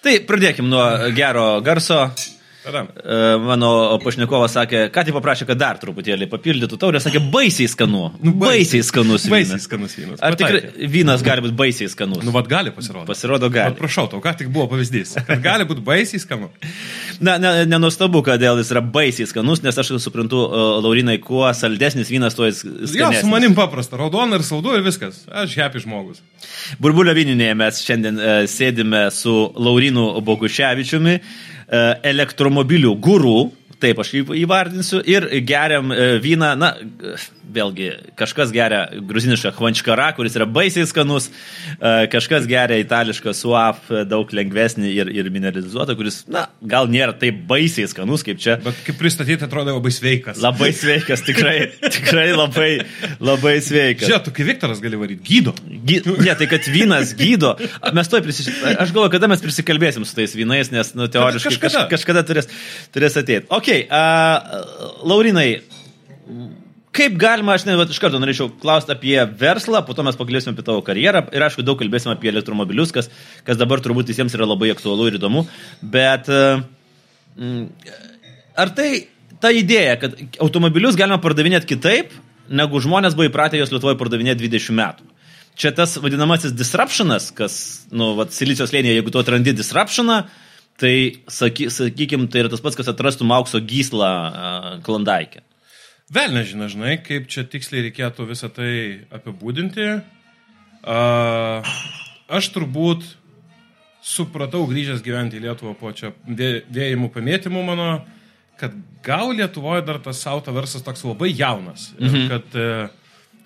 Tai pradėkim nuo gero garso. Tada. E, Mano pašnekovas sakė, ką tik paprašė, kad dar truputėlį papildytų taurę, sakė, baisiai skanu. Nu, baisiai skanus. Baisiai vynas. skanus vynas. Ar tikrai vynas gali būti baisiai skanus? Nu, vad gali pasirodyti. Pasirodo, gali. Bet prašau, tau ką tik buvo pavyzdys. Kad gali būti baisiai skanu. Na, ne, nenustabu, kodėl jis yra baisiai skanus, nes aš suprantu, e, Laurinai, kuo saldesnis vynas, tuo jis Jo, skanesnis. su manim paprasta. Raudona ir saldu ir viskas. Aš happy žmogus. Burbulio vyninėje mes šiandien e, sėdime su Laurinu Boguševičiumi, elektromobilių gurų, taip aš jį įvardinsiu, ir geriam e, vyną, na, vėlgi, kažkas geria gruzinišką hvančkarą, kuris yra baisiai skanus, e, kažkas geria itališką suaf, e, daug lengvesnį ir, ir mineralizuotą, kuris, na, gal nėra taip baisiai skanus kaip čia. Bet kaip pristatyti, atrodo labai sveikas. Labai sveikas, tikrai, tikrai labai, labai sveikas. Žiūrėk, tu kaip Viktoras gali varyti. Gydo. Gy... Ne, tai kad vynas gydo. Mes to prisiš... Aš galvoju, kada mes prisikalbėsim su tais vynais, nes, nu, teoriškai Kažkada. Kaž, kažkada turės, turės ateiti. Ok, uh, Laurinai, kaip galima, aš ne, vat iš karto norėčiau klausti apie verslą, po to mes pakalbėsime apie tavo karjerą ir, aišku, daug kalbėsime apie elektromobilius, kas, kas dabar turbūt visiems yra labai aktualu ir įdomu. Bet uh, ar tai ta idėja, kad automobilius galima pardavinėti kitaip, negu žmonės buvo įpratę juos Lietuvoje pardavinėti 20 metų? Čia tas vadinamasis disruptionas, kas, nu, vat, silicijos lėnėje, jeigu tu atrandi disruptioną, tai, saky, sakykim, tai yra tas pats, kas atrastum aukso gyslą uh, Klandaikė. Vėl nežinai, žinai, kaip čia tiksliai reikėtų visą tai apibūdinti. Uh, aš turbūt supratau grįžęs gyventi į Lietuvą po čia vė- vėjimų pamėtymų mano, kad gal Lietuvoje dar tas auto verslas toks labai jaunas. Mhm. Kad uh,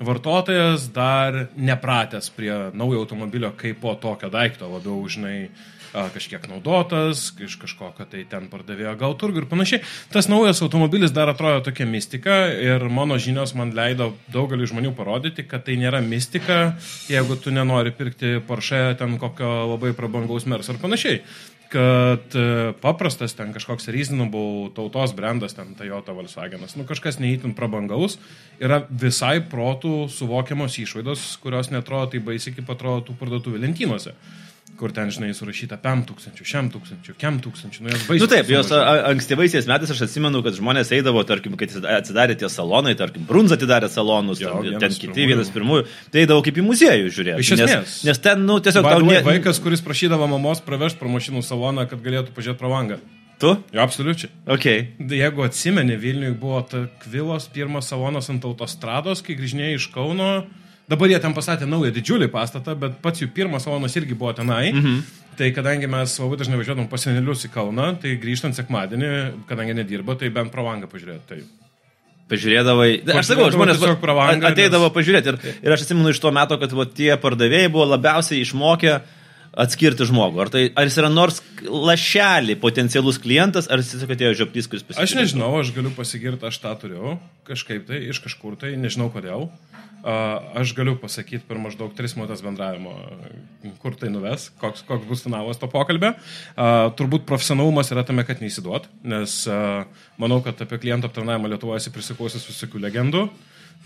vartotojas dar nepratęs prie naujo automobilio kaip po tokio daikto, labiau, žinai, a, kažkiek naudotas, iš kažkokio tai ten pardavėjo gal turgų ir panašiai. Tas naujas automobilis dar atrodo tokia mistika ir mano žinios man leido daugelį žmonių parodyti, kad tai nėra mistika, jeigu tu nenori pirkti Porsche ten kokio labai prabangaus mers ar panašiai kad e, paprastas ten kažkoks reasonable tautos brandas, ten Toyota Volkswagenas, nu kažkas neįtin prabangaus, yra visai protų suvokiamos išvaidos, kurios netrodo tai baisiai, kaip atrodo tų parduotuvų lentynose. Kur ten, žinai, surašyta 5000, 1000, 1000, nu jos baisiai. Nu taip, jos ankstyvaisiais metais aš atsimenu, kad žmonės eidavo, tarkim, kai atsidarė tie salonai, tarkim, Brunza atidarė salonus, Jo, ten, ten kiti, pirmųjų. vienas pirmųjų, tai eidavo kaip į muziejų žiūrėti. Iš esmės. Nes, nes ten, nu, tiesiog tau ne... Vaikas, kuris prašydavo mamos pravežti pro mašinų saloną, kad galėtų pažiūrėti pro langą. Tu? Jo, absoliučiai. Ok. Jeigu atsimeni, Vilniui buvo ta Kvilos pirmas salonas ant autostrados, kai grįžinėjai iš Kauno. Dabar jie ten pastatė naują didžiulį pastatą, bet pats jų pirmas salonas irgi buvo tenai. Mhm. Tai kadangi mes labai dažnai važiuodom pas senelius į Kauną, tai grįžtant sekmadienį, kadangi nedirbo, tai bent pro langą pažiūrėti. Tai. Pažiūrėdavai. Aš sakau, žmonės tiesiog pro langą, a- ateidavo nes- pažiūrėti. Ir, ir aš atsimenu iš to meto, kad va, tie pardavėjai buvo labiausiai išmokę atskirti žmogų. Ar, tai, ar jis yra nors lašelį potencialus klientas, ar jis tiesiog atėjo žioplys, kuris pasakė. Aš nežinau, aš galiu pasigirti, aš tą turiu kažkaip tai, iš kažkur tai, nežinau kodėl. Aš galiu pasakyti per maždaug 3 minutės bendravimo, kur tai nuves, koks, koks bus finalas to pokalbio. Turbūt profesionalumas yra tame, kad neįsiduot, nes manau, kad apie klientų aptarnavimą Lietuvoje esi prisikausęs visokių legendų.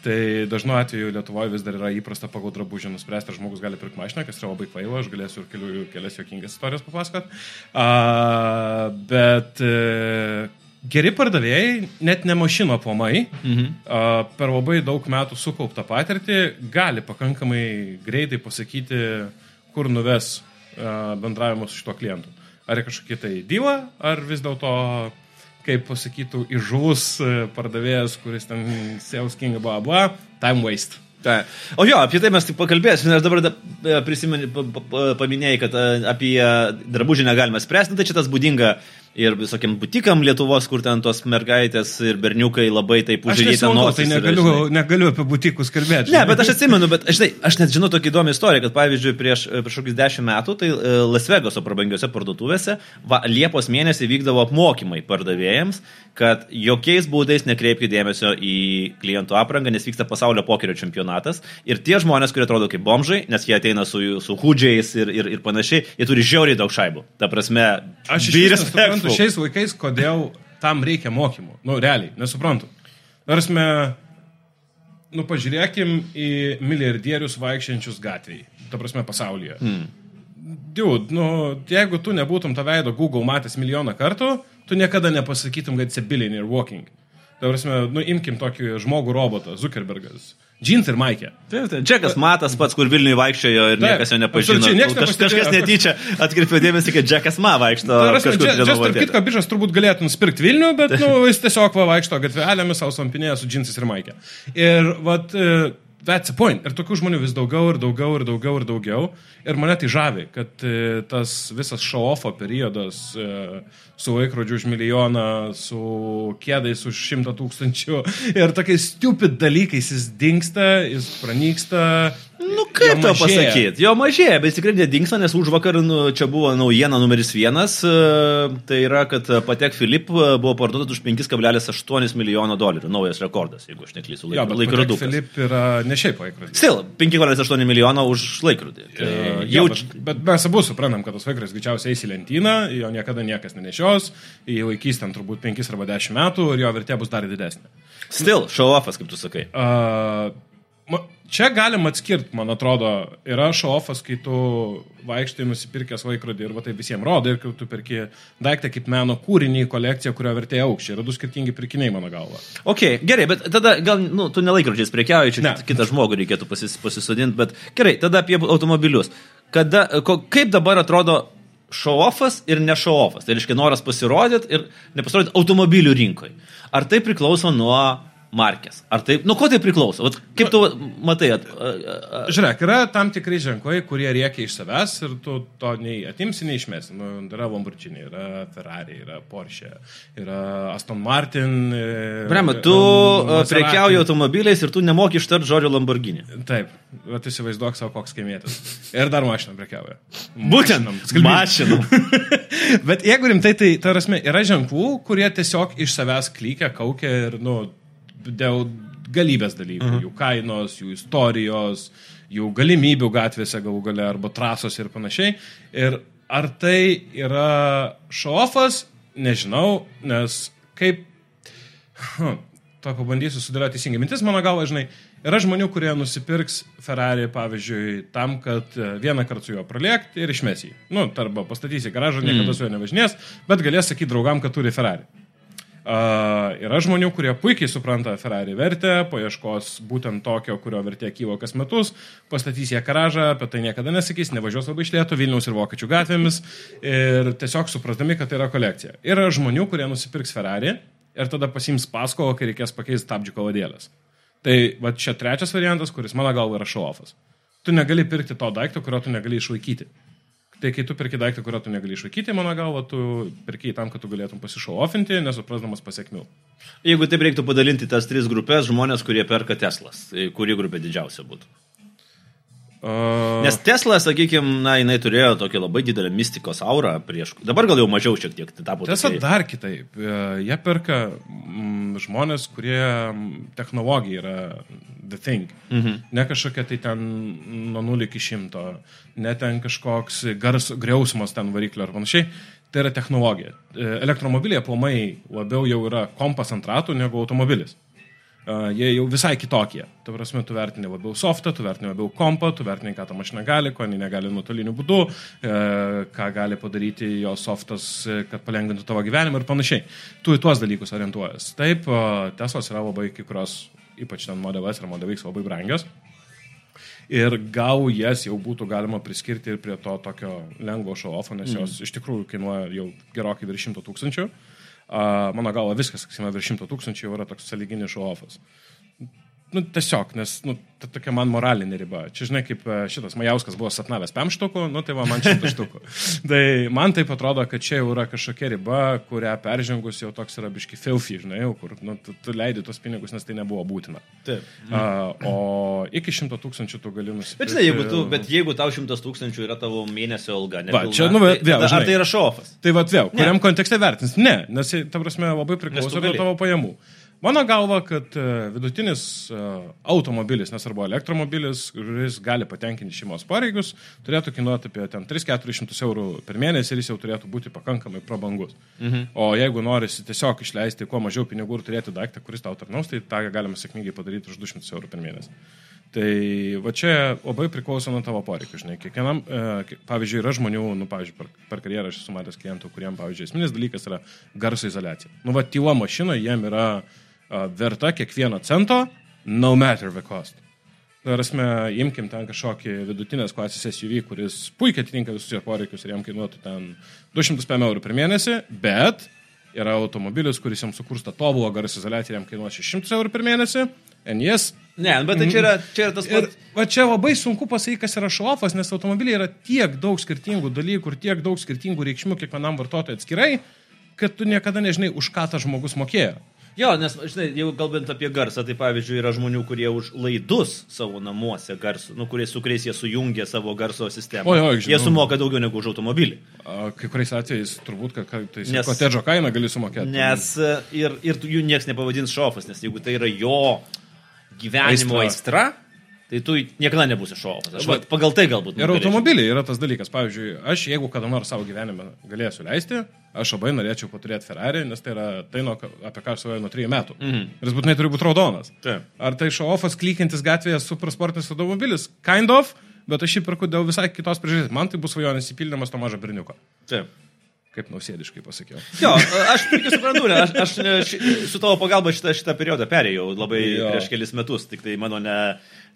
Tai dažnu atveju Lietuvoje vis dar yra įprasta pagal drabužį nuspręsti, ar žmogus gali pirkti mašiną, kas yra labai kvaila, aš galėsiu ir kelių, kelias jokingas istorijas papasakot. A, bet e, geri pardavėjai, net ne mašino pomai, mhm. per labai daug metų sukauptą patirtį gali pakankamai greitai pasakyti, kur nuves bendravimas su šito klientu. Ar kažkokia tai dyla, ar vis dėlto kaip pasakytų, įžūlus e, pardavėjas, kuris ten sales king, bla bla, time waste. Ta. O jo, apie tai mes tik pakalbėsime, nes dabar da, e, prisimeni, pa, pa, paminėjai, kad e, apie drabužį negalime spręsti, nu, tai čia tas būdinga ir visokiam butikam Lietuvos, kur ten tos mergaitės ir berniukai labai taip užžiūrėti nesimokau, tai negaliu, negaliu apie butikus kalbėti. Ne, bet aš atsimenu, bet žinai, aš net žinau tokį įdomią istoriją, kad pavyzdžiui prieš, prieš kokius dešimt metų, tai e, Las Vegaso prabangiose parduotuvėse va, Liepos mėnesį vykdavo apmokymai pardavėjams, kad jokiais būdais nekreipkite dėmesio į klientų aprangą, nes vyksta pasaulio pokerio čempionatas. Ir tie žmonės, kurie atrodo kaip bomžai, nes jie ateina su, su hudžiais ir, ir, ir panašiai, jie turi žiauriai daug šaibų. Ta prasme, Aš iš be respectful. šiais laikais, kodėl tam reikia mokymų. Nu, realiai, nesuprantu. Tarsi, nu, pažiūrėkim į milijardierius vaikščiančius gatvėje, ta prasme, pasaulyje. Mm. dude, nu, jeigu tu nebūtum tą veido Google matęs milijoną kartų, tu niekada nepasakytum, kad it's a billionaire walking. Tai prasme, nu, imkim tokį žmogų robotą, Zuckerbergas. Džins ir Maikė. Taip, taip. Džekas Matas pats, kur Vilniui vaikščiojo ir Taip, niekas jo nepažino. absoliučiai niekas Kaž, kažkas netyčia atkreipė dėmesį, kad Džekas Ma vaikšto. Čia tarp kitko, biržas turbūt galėtų nusipirkti Vilnių, bet nu, jis tiesiog va, vaikšto gatvelėmis, savo sampinėje su džinsais ir maikė. Ir vat, e, that's the point. Ir tokių žmonių vis daugiau ir daugiau ir daugiau ir daugiau. Ir mane tai žavi, kad e, tas visas show-offo periodas e, su laikrodžiu už milijoną, su kėdais už šimtą tūkstančių ir tokiais stupid dalykais jis dinksta, jis pranyksta. Nu, kaip mažėja. pasakyti? Jo mažėja, bet tikrai nedingsta, nes už vakar nu, čia buvo naujiena numeris vienas. e, Tai yra, kad Patek Filip e, buvo parduotas už 5,8 milijono dolerių. Naujas rekordas, jeigu aš neklysiu. Jo, bet Laikrodų. Filip yra ne šiaip laikrodis. Still, 5,8 milijono už laikrodį. Tai Uh, jau jo, bet, bet mes abu suprantam, kad tas vaikas greičiausiai eis į lentyną, jo niekada niekas nenešios, jį laikys ten turbūt 5 arba 10 metų ir jo vertė bus dar didesnė. Still, show offas, kaip tu sakai. Uh, čia galim atskirti, man atrodo, yra šofas, kai tu vaikštai nusipirkęs laikrodį ir va tai visiems rodo, ir kai tu perki daiktą kaip meno kūrinį, kolekciją, kurio vertė aukščiai. Yra du skirtingi pirkiniai, mano galva. Ok, gerai, bet tada gal, nu, tu nelaikrodžiais prekiauji, čia Ne. kitą žmogų reikėtų pasis, pasisodinti, bet gerai, tada apie automobilius. Kada, ko, kaip dabar atrodo show-offas ir ne show-offas? Tai reiškia noras pasirodyti ir nepasirodyti automobilių rinkoje. Ar tai priklauso nuo markės? Ar tai, nuo ko tai priklauso? Vat, kaip tu matai? At, a, a, Žiūrėk, yra tam tikrai ženklai, kurie riekia iš savęs ir tu to nei atimsi, nei išmesi. Nu, yra Lamborghini, yra Ferrari, yra Porsche, yra Aston Martin. e, Brema, tu yra a, Maserati. prekiauji automobiliais ir tu nemoki ištart žodžio Lamborghini. Taip, bet įsivaizduok savo koks kaimėtis. Ir dar mašiną prekiauja. Būtent, mašinom. Bet jeigu rimtai, tai ta prasme, yra ženklų, kurie tiesiog iš savęs klykia, kaukia ir, nu, dėl galybės dalykų. -huh. Jų kainos, jų istorijos, jų galimybių gatvėse galų gale arba trasos ir panašiai. Ir ar tai yra šofas, nežinau, nes kaip Hm, to pabandysiu sudėlioti teisingai. Mintis mano galva, žinai, yra žmonių, kurie nusipirks Ferrari, pavyzdžiui, tam, kad e, vieną kartą su juo praliekti ir išmes jį. Nu, arba pastatysi garažą, niekada su juo nevažinės, bet galės sakyti draugam, kad turi Ferrari. Yra žmonių, kurie puikiai supranta Ferrari vertę, paieškos būtent tokio, kurio vertė kyvo kas metus, pastatys ją garažą, apie tai niekada nesakys, nevažiuos labai išlėto Vilniaus ir Vokiečių gatvėmis ir tiesiog suprasdami, kad tai yra kolekcija. Yra žmonių, kurie nusipirks Ferrari ir tada pasims paskolą, kai reikės pakeisti stabdžių kaladėlės. Tai va čia trečias variantas, kuris mano galva yra show-offas. Tu negali pirkti to daikto, kurio tu negali išlaikyti. Tai kai tu perki daiktą, kurio tu negali išlaikyti, mano galva, tu perki tam, kad tu galėtum pasišauofinti, nesuprasdamas pasiekmių. Jeigu taip reiktų padalinti tas tris grupės, žmonės, kurie perka Teslas, tai kuri grupė didžiausia būtų? Uh, Nes Tesla, sakykime, na, jinai turėjo tokią labai didelę mistikos aurą prieš. Dabar gal jau mažiau šiek tiek tai tapo. Tiesa, tokie- dar kitaip. E, Jie perka mm, žmonės, kurie mm, technologija yra the thing. Mhm. Ne kažkokia tai ten nuo 0 iki 100, ne ten kažkoks gars, griausmas ten variklio ar panašiai. Tai yra technologija. E, Elektromobiliai aplamai labiau jau yra kompas ant ratų negu automobilis. Uh, jie jau visai kitokie. Tu prasme, tu vertini labiau softą, tu vertini labiau kompą, tu vertini, ką ta mašina gali, ko jinai negali nuotoliniu būdu, uh, ką gali padaryti jo softas, kad palengvintų tavo gyvenimą ir panašiai. Tu į tuos dalykus orientuojas. Taip, uh, Teslos yra labai kai kurios, ypač ten Model S ir Model X labai brangios. Ir gal jas jau būtų galima priskirti ir prie to tokio lengvo show-offo, nes jos iš tikrųjų kainuoja jau gerokai virš 100 tūkstančių. Uh, mano galva viskas, kas yra virš 100 tūkstančių, jau yra toks saliginis show-offas. Nu, tiesiog, nes nu, ta tokia man moralinė riba. Čia žinai, kaip e, šitas Majauskas buvo sapnavęs 5 štukų, nu tai va man 100 štukų. tai man taip atrodo, kad čia jau yra kažkokia riba, kurią peržengus jau toks yra biški filfi, žinai, jau, kur nu, tu, tu leidi tos pinigus, nes tai nebuvo būtina. Taip. Uh, o iki 100 tūkstančių tu gali nusipirkti. Bet žinai, jeigu, tu, bet jeigu tau šimtas tūkstančių yra tavo mėnesio alga, ne, Va, čia, nu, vėl, tai, tada, žinai. ar tai yra šofas? Tai vad vėl, Ne. kuriam kontekste vertins? Ne, nes, ta prasme, labai priklauso nuo tavo pajamų. Mano galva, kad e, vidutinis e, automobilis, nesvarbu elektromobilis, kuris gali patenkinti šeimos pareigus, turėtų kainuoti apie ten 3-400 eurų per mėnesį ir jis jau turėtų būti pakankamai prabangus. Mhm. O jeigu norisi tiesiog išleisti kuo mažiau pinigų ir turėti daiktą, kuris tau tarnaus, tai tą galima sėkmingai padaryti už 200 eurų per mėnesį. Tai va čia labai priklauso nuo tavo poreikių, žinai. Kiekvienam, e, pavyzdžiui, yra žmonių, nu, pavyzdžiui, per, per karjerą aš esu matęs klientų, kuriem, pavyzdžiui, esminis dalykas yra garso izolacija. Nu, va, tyla mašina jiem yra verta kiekvieno cento, no matter the cost. Prasme, imkim ten kažkokį vidutinės klasės SUV, kuris puikiai atitinka visus jo poreikius ir jam kainuotų ten 205 eurų per mėnesį, bet yra automobilis, kuris jam sukurs tą tobulą garso izoliaciją ir jam kainuos 600 eurų per mėnesį. And yes, Ne, bet tai čia yra, čia yra tas Ir pats. va čia labai sunku pasakyti, kas yra šofas, nes automobiliai yra tiek daug skirtingų dalykų ir tiek daug skirtingų reikšmių kiekvienam vartotojui atskirai, kad tu niekada nežinai, už ką tas žmogus mokėjo. Jo, nes, žinai, jau kalbant apie garsą, tai pavyzdžiui, yra žmonių, kurie už laidus savo namuose garsų, nu, kurie, su kuriais jie sujungia savo garso sistemą. Oi, jie žinau. sumoka daugiau negu už automobilį. A, Kai kuriais atvejais turbūt, kad kartais Nes- kotedžo kainą gali sumokėti. Nes e, ir, ir jų niekas nepavadins šofas, nes jeigu tai yra jo gyvenimo aistra, Aistra. Tai tu niekada nebūsi šofas. Aš vat pagal tai galbūt. Ir automobiliai yra tas dalykas. Pavyzdžiui, aš jeigu kada nors savo gyvenime galėsiu leisti, aš labai norėčiau paturėti Ferrari, nes tai yra tai, nuo, apie ką aš svajoju nuo 3 metų. Mhm. Ir jis būtinai turi būti raudonas. Taip. Ar tai šaofas klykintis gatvėje supersportinis automobilis? Kind of, bet aš jį perku dėl visai kitos priežasties. Man tai bus svajonės įpildymas to mažo berniuko. Taip. Kaip nausėdiškai pasakiau. Jo, aš puikiai suprantu, nes aš, aš ne, ši, su tavo pagalba šitą, šitą periodą perėjau labai. Jo. prieš kelis metus, tik tai mano ne,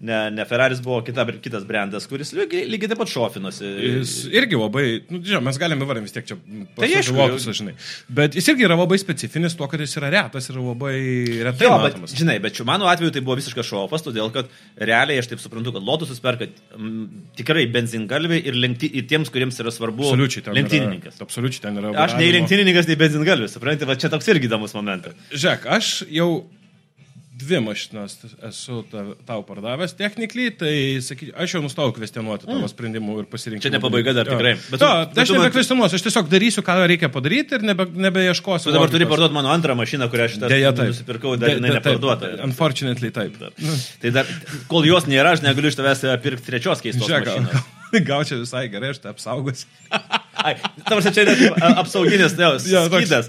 ne, ne Ferraris buvo kita, kitas brandas, kuris lygiai, lygiai taip pat šofinosi. Jis irgi labai, nu, žinoma, mes galime įvardinti vis tiek čia Tai pasižiūrėtus, jau- žinai. Bet jis irgi yra labai specifinis tuo, kad jis yra retas ir labai retai Jo, bet, matomas. žinai, bet čia mano atveju tai buvo visiškas šofas, todėl kad realiai aš taip suprantu, kad Lotusas perka mm, tikrai benzingalviai ir lenkti, ir tiems, kuriems yra svarbu lenktynininkas. Yra, absoliučiai ten yra. Aš nei lenktynininkas, nei benzingalvis, suprantate, va čia toks irgi įdomus momentas. Žiūrėk, aš jau dvi mašinas esu ta, tau pardavęs technikliai, tai sakyčiau, aš jau nustojau kvestionuoti tavo sprendimų ir pasirinkimų. Čia ne pabaiga dar Jo. tikrai. Bet Bet to, bet aš nebekvestionuosiu, aš tiesiog darysiu, ką reikia padaryti ir nebe, nebeieškosiu. Tu dabar turi logikos. parduoti mano antrą mašiną, kurią aš Deja, nusipirkau, dar jinai neparduota. Unfortunately, taip. Tai dar, kol jos nėra, aš negaliu iš tavęs pirkti trečios keistos Žiūrėk, mašinos. gal, čia visai gerai, aš tai apsaugosiu. Ai, tavars čia net a- apsauginis tai toks- skydas.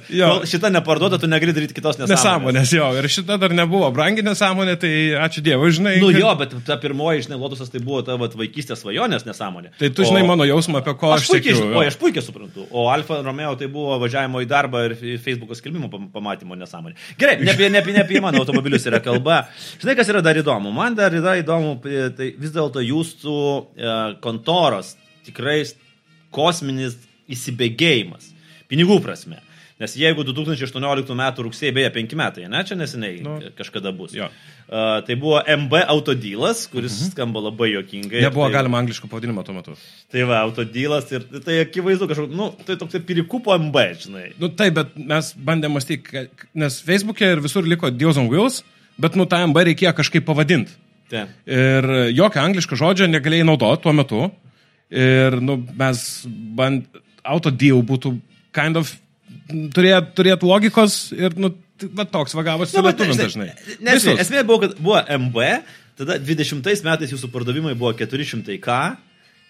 šita neparduota, tu negali daryti kitos nesąmonės. Nesąmonės, jo, ir šita dar nebuvo brangi nesąmonė, tai ačiū Dievui, žinai. Nu kad- jo, bet ta pirmoji, žinai, Lotusas tai buvo tavo vaikystės svajonės nesąmonė. Tai tu žinai mano jausmą, apie ko Aš aš puikiai, žinau, o, aš puikiai suprantu. O Alfa Romeo tai buvo važiavimo į darbą ir Facebook'o skelbimo pam- pamatymo nesąmonė. Gerai, ne apie, ne apie, ne apie mano automobilius yra kalba. Žinai, kas yra dar įdomu? Man dar yra įdomu, tai vis dėlto jūsų e, kontoros tikrai kosminis įsibėgėjimas. Pinigų prasme. Nes jeigu 2018 m. rugsėjai, beje, 5 metai, ne, čia neseniai Nu. kažkada bus. Jo. Uh, tai buvo MB autodylas, kuris mhm. skamba labai jokingai. Nebuvo tai, galima angliško pavadinimo tuo metu. Tai va, autodylas ir tai akivaizdu kažkoks, nu, tai toks pirikupo MB, žinai. Nu taip, bet mes bandėme mąstyti, nes Facebook'e ir visur liko Deals on Wheels, bet nu tą MB reikėjo kažkaip pavadinti. Tai. Ir jokio angliško žodžio negalėjai naudoti tuo metu. Ir nu, mes band... Autodeal būtų kind of turėt, turėt logikos ir nu, va, toks vagavosi Nu, bet, lietuviam žinai, dažnai. Nes, Visus. esmė buvo, kad buvo MB, tada 20 metais jūsų pardavimai buvo 400K,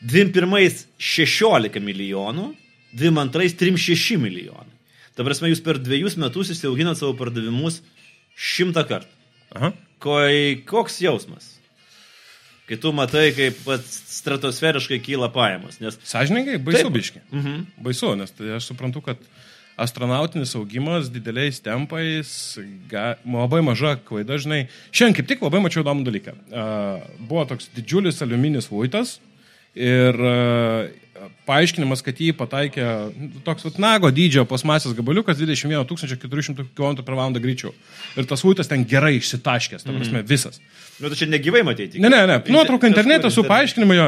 21 16 milijonų, 22 36 milijonai. Ta prasme, jūs per dviejus metus įsiauginat savo pardavimus šimtą kartų. Koi, koks jausmas? Kai tu matai, kaip stratosferiškai kyla pajamos. Nes Sąžininkai, baisu Taip. biški. Mhm. Baisu, nes tai aš suprantu, kad astronautinis augimas dideliais tempais, ga, labai maža klaida, žinai. Šiandien kaip tik labai mačiau įdomų dalyką. Uh, buvo toks didžiulis aliuminis luitas ir uh, paaiškinimas, kad jį pataikė nu, toks vat, nago dydžio plasmasės gabaliukas 21 400 km per valandą greičiau. Ir tas luitas ten gerai išsitaškęs, ta prasme, visas. nu, tu čia negyvai matyti. Ne, ne, ne. Nuotrauka internete su paaiškinimu. jo.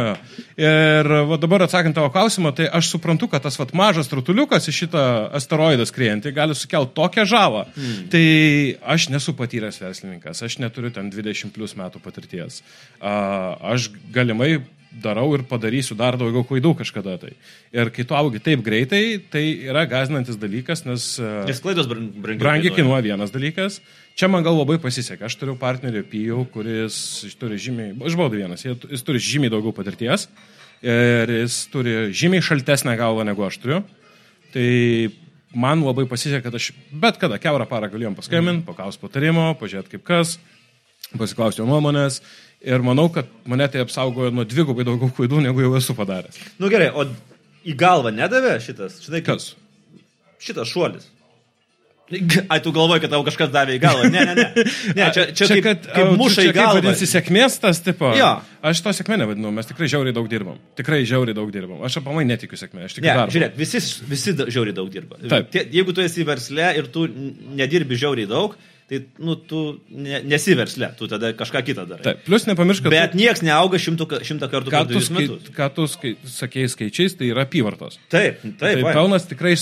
Ir va, dabar atsakant tavo klausimą, tai aš suprantu, kad tas vat, mažas rutuliukas į šitą asteroidą skriejantį gali sukelti tokią žalą. Hmm. Tai aš nesu patyręs verslininkas, aš neturiu ten 20 plus metų patirties. A, aš galimai darau ir padarysiu dar daugiau klaidų kažkada tai. Ir kai tu augi taip greitai, tai yra gazinantis dalykas, nes... a, Nes klaidos brang- brangiai. Brangiai kainuoja vienas dalykas. Čia man gal labai pasisekė. Aš turiu partnerį Pijų, kuris turi žymiai, aš buvau vienas, jis turi žymiai daugiau patirties ir jis turi žymiai šaltesnę galvą negu aš turiu. Tai man labai pasisekė, kad aš bet kada keurą parą galėjom paskambinti, paklausti patarimo, pažiūrėti kaip kas, pasiklausti jo nuomonės. Ir manau, kad mane tai apsaugojo nuo dvigubai daugiau klaidų, negu jau esu padaręs. Nu gerai, o į galvą nedavė šitas? Štai Kas? Šitas šuolis. Ai, tu galvoji, kad tau kažkas davė į galvą. Ne, ne, ne. ne čia, čia, čia kaip, kaip muša į galvą. Vadinasi, sėkmės tas tipo. Jo. Aš to sėkmė nevadinu, mes tikrai žiauriai daug dirbam. Tikrai žiauriai daug dirbam. Aš apamai netikiu sėkmė, aš tikiu Ne, darbą. žiūrėk, visi, visi žiauriai daug dirba. Taip. Jeigu tu esi versle ir tu nedirbi žiauriai daug, tai nu, tu ne, nesi versle, tu tada kažką kitą darai. Taip, plus nepamiršk, kad... Bet nieks neauga šimtų, šimtą kartų Ką per tu, skai, metus. ką tu skai, sakėjai skaičiais, tai yra apyvartos. Taip, taip. Tai vai. pelnas tikrai,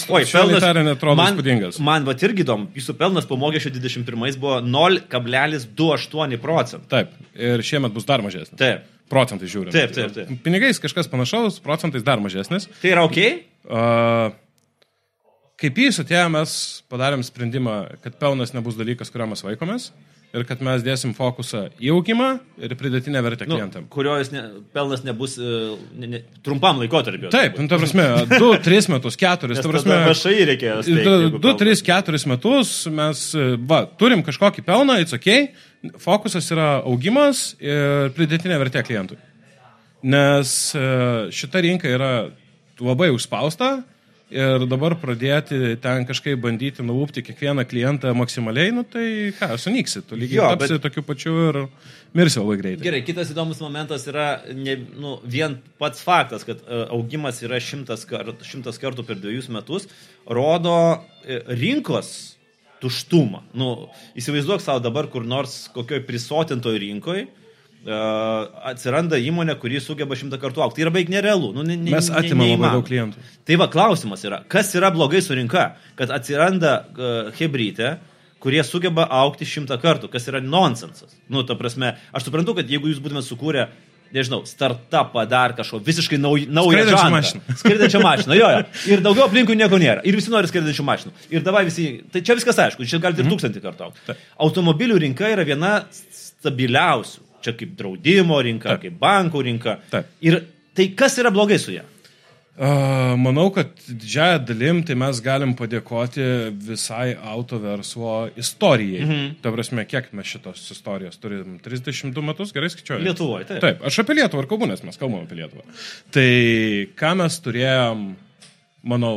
tariant, atrodo man, įspūdingas. man va irgi įdomu, jūsų pelnas po mokesčio 21 buvo 0,28 procentų. Taip, ir šiemet bus dar mažesnis. Taip. Procentai žiūrint. Taip, taip, taip. Pinigais kažkas panašaus, procentais dar mažesnis. Tai yra ok? Uh, kaip jis atėjo, mes padarėm sprendimą, kad pelnas nebus dalykas, kurio mes vaikomės ir kad mes dėsim fokusą į augimą ir pridėtinę vertę Nu, klientam. kurio ne, pelnas nebus e, ne, ne, trumpam laikotarpiu. Taip, nu, ta prasme, 2, 3 metus, 4, ta prasme. Viešai reikėjo. steigti, jeigu 2, kalbam. 3, 4 metus mes, va, turim kažkokį pelną, it's ok, fokusas yra augimas ir pridėtinė vertė klientui. Nes e, šita rinka yra labai užspausta ir dabar pradėti ten kažkaip bandyti nulūpti kiekvieną klientą maksimaliai, nu tai ką, sunyksi, tu lygiai Jo, tapsi bet- bet... tokiu pačiu ir mirsi labai greitai. Gerai, kitas įdomus momentas yra ne, nu, vien pats faktas, kad e, augimas yra šimtas, kart, šimtas kartų per dviejus metus, rodo e, rinkos tuštumą. Nu, įsivaizduok savo dabar kur nors kokioj prisotintoj rinkoje. Atsiranda įmonė, kuri sugeba šimtą kartų aukti. Tai yra beveik nerealu. Nu, ne, ne, Mes ne- atimam labai neįmanoma. daug klientų. Tai va, klausimas yra, kas yra blogai su rinka, kad atsiranda uh, hebrytė, kurie sugeba aukti šimtą kartų, kas yra nonsensas. Nu, ta prasme, aš suprantu, kad jeigu jūs būtumėte sukūrę, nežinau, startupą dar kažko visiškai nauj, naują žanrą. mašiną. Skraidančią mašiną, jo, jo. Ir daugiau aplinkui nieko nėra. Ir visi nori skraidančių mašinų. Ir dabar visi, tai čia viskas aišku, čia galite ir Mhm. tūkstantį kartų. Automobilių rinka yra viena stabiliausių. Čia kaip draudimo rinka, Taip. kaip bankų rinka. Taip. Ir tai kas yra blogai su ją? Uh, manau, kad didžiąją dalim tai mes galim padėkoti visai auto verslo istorijai. Mhm. Ta prasme, kiek mes šitos istorijos turim? 32 metus, gerai skaičiuoju. Lietuvoje, taip. Taip, aš apie Lietuvą ir kalbu, nes mes kalbame apie Lietuvą. Tai ką mes turėjom, manau,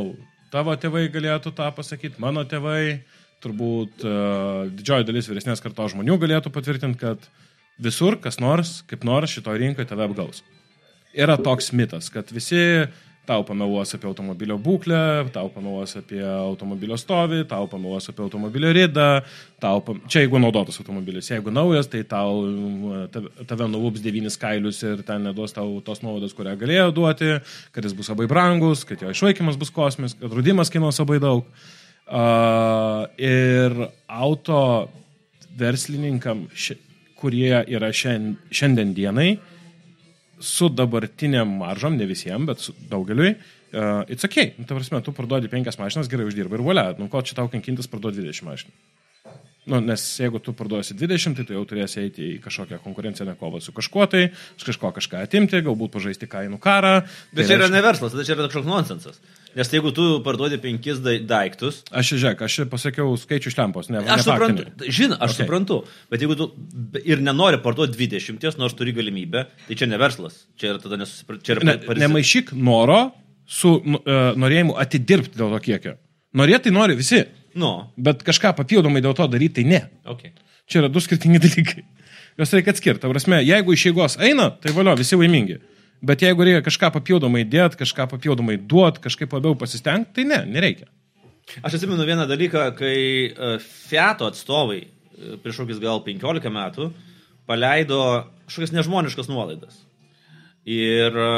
tavo tėvai galėtų tą pasakyti, mano tėvai, turbūt uh, didžioji dalis vyresnės kartos žmonių galėtų patvirtinti, kad visur kas nors, kaip nors šitoje rinkoje tave apgaus. Yra toks mitas, kad visi tau pameluos apie automobilio būklę, tau pameluos apie automobilio stovį, tau pameluos apie automobilio ridą, tau, pam... čia jeigu naudotas automobilis, jeigu naujas, tai tau tave, nulups devynis kailius ir ten neduos tau tos nuovados, kurią galėjo duoti, kad jis bus labai brangus, kad jo išlaikymas bus kosmis, kad draudimas kainuos labai daug. Uh, ir auto verslininkam, ši, kurie yra šiandien, šiandien dienai, su dabartiniam maržom, ne visiems, bet su daugeliui, uh, it's ok. Nu, ta prasme, tu parduodi penkias mašinas, gerai uždirbai ir valia. Nu, ko čia tau kankintis parduoti 20 mašinų? Nu, nes jeigu tu parduosi 20, tai tu jau turėsi eiti į kažkokią konkurencinę kovą su kažkuo tai, iš kažko kažką atimti, galbūt pažaisti kainų karą. Bet Tai čia yra ne verslas, tada čia yra kažkoks nonsensas. Nes jeigu tu parduodi penkis dai- daiktus, Aš čia, žiūrėk, aš čia pasakiau skaičių iš lempos, ne, aš ne suprantu, žinai, aš Okay. suprantu, bet jeigu tu ir nenori parduoti 20, nors turi galimybę, tai čia ne verslas, čia yra tada yra Ne, nemaišyk noro su uh, norėjimu atidirbti dėl to kiekio. Norėti nori visi, Nu, bet kažką papildomai dėl to daryti tai ne. okay. Čia yra du skirtingi dalykai. Juos reikia atskirti. Prasme, jeigu iš jėgos eina, tai valio, visi laimingi. Bet jeigu reikia kažką papildomai dėti, kažką papildomai duoti, kažkaip labiau pasistengti, tai ne, nereikia. Aš atsimenu vieną dalyką, kai e, Fiato atstovai e, prieš kokius gal 15 metų paleido kažkokias nežmoniškas nuolaidas. Ir e,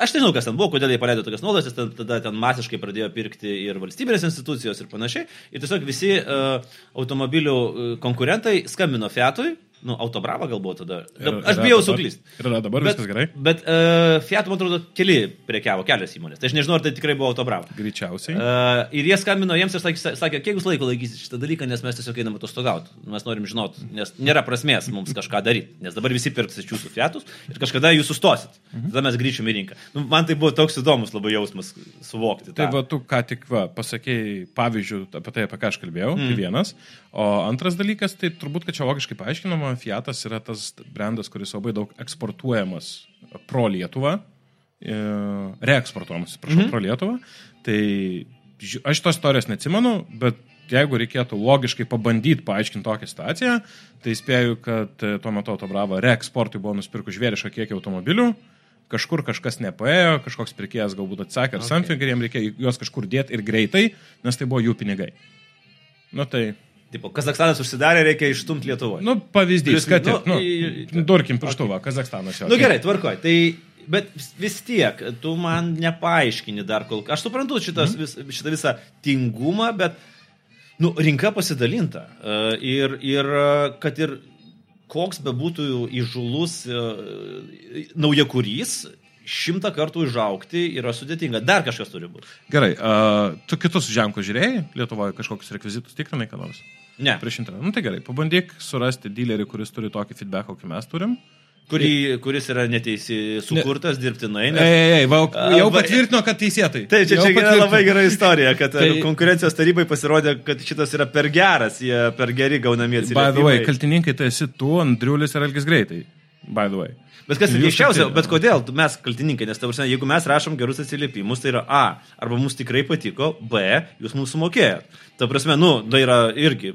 aš nežinau, kas ten buvo, kodėl jie paleido tokias nuolaidas, ten, tada ten masiškai pradėjo pirkti ir valstybinės institucijos ir panašiai. Ir tiesiog visi uh, automobilių konkurentai skambino Fiatui, nu, Autobrava galbūt tada. Ir- aš bijau suklysti. Ir dabar viskas gerai. Bet uh, Fiat, man atrodo, keli prekiavo, kelios įmonės. Tai aš nežinau, ar tai tikrai buvo Autobrava. Greičiausiai. Uh, ir jie skambino jiems ir sakė, sakė, kiek jūs laiko laikysit šitą dalyką, nes mes tiesiog einame atostogauti. Mes norim žinot, nes nėra prasmės mums kažką daryti. Nes dabar visi pirks iš jūsų fiatus ir kažkada jūs sustosit. Mhm. Tada mes grįšime į rinką. Nu, man tai buvo toks įdomus labai jausmas suvokti. Tai tą. va, tu ką tik va, pasakėjai pavyzdžių apie tai, apie ką aš kalbėjau, mm. tai vienas. O antras dalykas, tai turbūt, kad čia logiškai paaiškinama, Fiatas yra tas brandas, kuris labai daug eksportuojamas pro Lietuvą, e, reeksportuojamas, prašau, mhm. pro Lietuvą. Tai aš tos istorijos neatsimenu, bet jeigu reikėtų logiškai pabandyti paaiškinti tokią situaciją, tai spėju, kad e, tuo metu Autobrava reeksportui buvo nusipirkus žvėrišką kiekį automobilių, kažkur kažkas nepaėjo, kažkoks pirkėjas galbūt atsakė ar okay. something ir jiems reikėjo juos kažkur dėti ir greitai, nes tai buvo jų pinigai. Nu tai, Tipo, Kazakstanas užsidarė, reikia išstumti Lietuvą. nu pavyzdys, Plius- kad, nu, nu, nu, durkim pirštuvą, Kazakstanas jau. Nu gerai, tvarkoj. Tai, bet vis tiek, tu man nepaaiškini dar kol kas. Aš suprantu šitas, vis, šitą visą tingumą, bet nu, rinka pasidalinta. E, Ir, ir e, kad ir koks bebūtų įžulus e, naujakurys, šimtą kartų užaukti yra sudėtinga. Dar kažkas turi būti. Gerai, uh, tu kitus ženklus žiūrėjai, Lietuvoje kažkokius rekvizitus tikrinai, ką nors? Ne. Prieš internetą. Nu tai gerai, pabandyk surasti dealerį, kuris turi tokį feedback, kokį mes turim. Kurį, kuris yra neteisi sukurtas ne. dirbtinai. Nes... Ei, ei, va, jau patvirtino, kad teisėtai. Taip, čia, Jau čia yra labai gera istorija, kad tai... Tai- konkurencijos tarybai pasirodė, kad šitas yra per geras, jie per geri gaunami By the way, atsiliepimai. kaltininkai tai esi tu, Andriulis ir Elgis greitai. By the way. Bet kas Jūs keiščiausia, bet kodėl mes kaltininkai, nes tavusime, jeigu mes rašom gerus atsiliepimus, tai yra A, arba mums tikrai patiko, B, jūs mums sumokėjot. Ta prasme, nu, tai yra irgi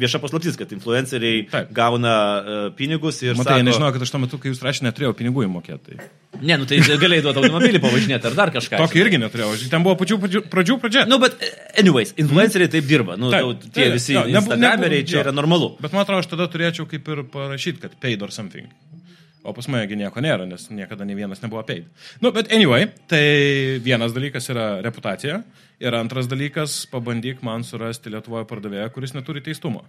vieša paslaptis, kad influenceriai Taip. gauna uh, pinigus ir... Matai, sako, nežinau, kad aš tuo metu, kai jūs rašėte, neturėjau pinigų įmokėti. Tai. Ne, nu tai galėjai duoti automobilį pavažinėti ar dar kažką. Tokį irgi neturėjau. Ten buvo pačių pradžių, pradžių pradžia. Nu, bet, anyways, influenceriai taip dirba. Nu, Taip, tau- tie taip, visi nebu- čia jo. yra normalu. Bet man atrodo, aš tada turėčiau kaip ir parašyti, kad paid or something. O pas mane nieko nėra, nes niekada ne vienas nebuvo paid. Nu, bet anyway, tai vienas dalykas yra reputacija ir antras dalykas, pabandyk man surasti Lietuvoje pardavėją, kuris neturi teistumo.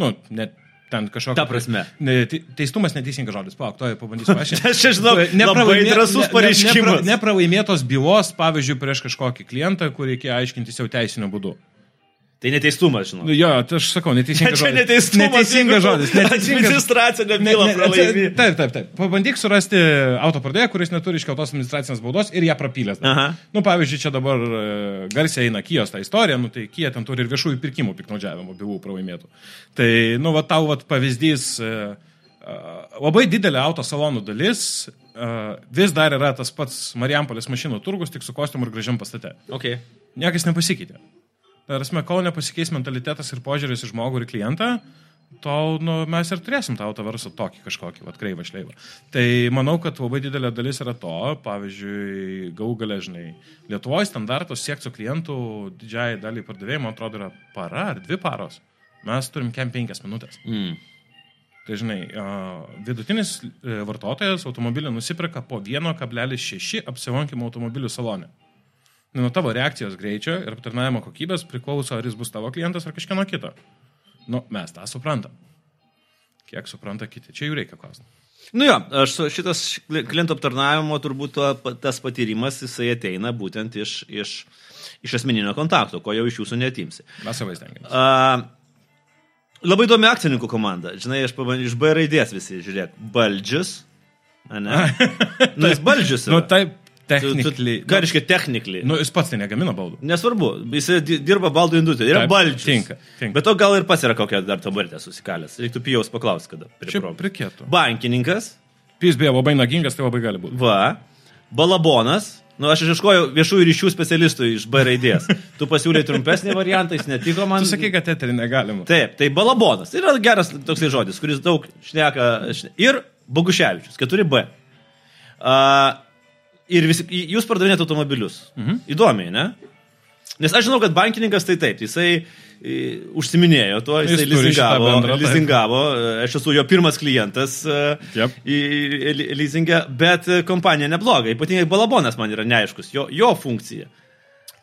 Nu, net ten kažkokio. Ta prasme. Ne, te- teistumas neteisingas žodis. Palauk, to pabandysiu paaiškinti. Aš čia žinau, labai drąsus pareiškimas. Nepra, nepralaimėtos bylos, pavyzdžiui, prieš kažkokį klientą, kur reikia aiškintis jau teisiniu būdu. Tai neteistumas, žinau. Nu, Jo, tai aš sakau, neteisingas Čia žodis. neteistumas. Neteisingas žodis. Neteisingas Administracinė Ne- byla ne- pralaimi. Taip, taip, taip. Pabandyk surasti autopardėją, kuris neturi iškeltos administracinės baudos ir ją prapylęs. dar. Aha. Nu, pavyzdžiui, čia dabar e, garsiai eina Kijos tą istoriją, nu, tai Kija ten turi ir viešųjų pirkimų piknaudžiavimo bylų pralaimėtų. Tai, nu, va, tau va, pavyzdys, e, e, labai didelė autosalonų dalis e, vis dar yra tas pats Marijampolės mašinų turgus, tik su kostiumu ir gražiam pastate. Okay. Niekas nepasikeitė. Tarsi, kol nepasikeis mentalitetas ir požiūris į žmogų ir klientą, tol nu, mes ir turėsim tą autoversą tokį kažkokį, vad kreivą šleivą. Tai manau, kad labai didelė dalis yra to, pavyzdžiui, gau galę, žinai, Lietuvoje standartos siekti su klientų didžiai daliai pardavėjų, man atrodo, yra para ar dvi paros. Mes turim kem penkias minutės. Mm. Tai žinai, vidutinis e, vartotojas automobilį nusipirka po 1,6 apsilankimo automobilių salone. Nuo tavo reakcijos greičio ir aptarnavimo kokybės priklauso, ar jis bus tavo klientas ar kažkieno kito. Nu, mes tą suprantam. Kiek supranta kiti, čia jų reikia klausti. Nu jo, aš šitas klientų aptarnavimo turbūt tas patyrimas, jisai ateina būtent iš, iš, iš asmeninio kontakto, ko jau iš jūsų netimsi. Mes savai stengiamės. A, labai įdomi akcininkų komanda. Žinai, aš pabandžiau iš B raidės visi, žiūrėk, Baldžius. ane? nu, jis Baldžius. Nu, yra. taip, Tu- technikly. Ką reiškia technikly? Nu, jis pats tai negamina baldų. Nesvarbu, jis di- dirba baldų industrijoje, yra baldžius. tinka, tinka. Bet to gal ir pats yra kokią dar taburetę susikalęs. Reiktų pijaus paklausti, kada. Čia prikėtų. Bankininkas, Jis beje labai nagingas, tai labai gali būti. va, balabonas. Nu, aš ieškojau viešųjų ryšių specialistų iš B raidės. Tu pasiūlai trumpesnį variantą, jis netiko man. Tu sakai, kad eterį negalima. Taip, tai balabonas. Tai yra geras toksai žodis, kuris daug šneka. šne- Ir Boguševičius, 4B. Uh, ir visi, jūs pardavinėte automobilius. Mhm. Įdomiai, ne? Nes aš žinau, kad bankininkas tai taip, jisai e, užsiminėjo tuo, Jis jisai šitą lizingavo, bendrą, lizingavo, aš esu jo pirmas klientas e, Jep. į į- į lizingę, bet e, kompanija nebloga, ypatingai balabonas man yra neaiškus, jo, jo funkcija.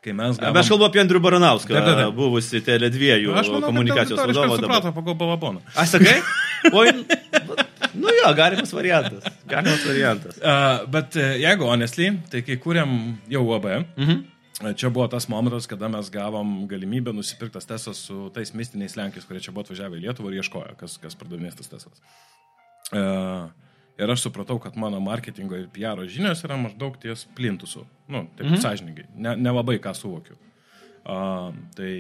Kai mes Bet aš kalbu apie Andrių Baranauską, Taip, taip, taip. buvusi Tele2 Aš manau, komunikacijos kad vadovą. aš dabar. supratau pagal balaboną. Aš sakai? Oi, nu jo, galimas variantas. Galimas variantas. Uh, bet uh, jeigu honestly, tai kai kūrėm jau UAB, Mhm. Čia buvo tas momentas, kada mes gavom galimybę nusipirkti tas tesas su tais mistiniais lenkiais, kurie čia buvo atvažiavę į Lietuvą ir ieškojo, kas, kas pardavinės tas tesas. Uh, ir aš supratau, kad mano marketingo ir PR žinios yra maždaug ties plintusu. Nu, taip mhm. sąžininkai, ne, nelabai ką suvokiu. Uh, tai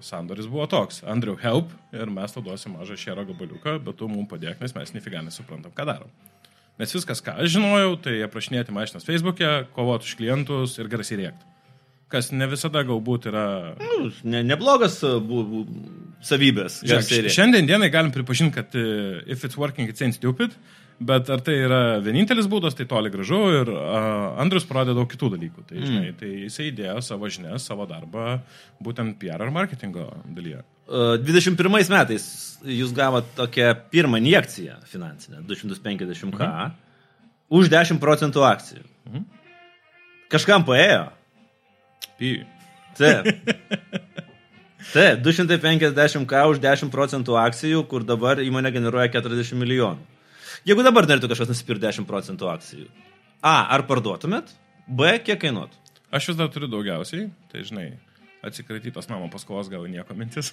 sandoris buvo toks. Andrew help ir mes tau duosim mažą šėro gabaliuką, bet tu mums padėk, nes mes nefiga nesuprantam, ką darom. Nes viskas, ką aš žinojau, tai aprašinėti mašinas Facebook'e, kovoti už klientus ir garsiai rėkti. Kas ne visada galbūt yra... Nu, ne, neblogas uh, bu, bu, savybės. Žiūrėk, šiandien dienai galim pripažinti, kad uh, if it's working, it's ain't stupid, bet ar tai yra vienintelis būdas, tai toli gražu ir uh, Andrius parodė daug kitų dalykų. Tai, žinai, tai jisai įdėjo savo žinias, savo darbą būtent PR ir marketingo dalyje. Uh, 21 metais jūs gavote tokią pirmą injekciją finansinę, 250k, mhm. už 10 procentų akcijų. Mhm. Kažkam paėjo. Py. Taip. Taip, 250k už 10 procentų akcijų, kur dabar įmonė generuoja 40 milijonų. Jeigu dabar norėtų kažkas nusipirkti 10 procentų akcijų, A, ar parduotumėt? B, kiek kainuotų? Aš vis dar turiu daugiausiai, tai žinai, atsikratytos mamo paskolos gal nieko mintis.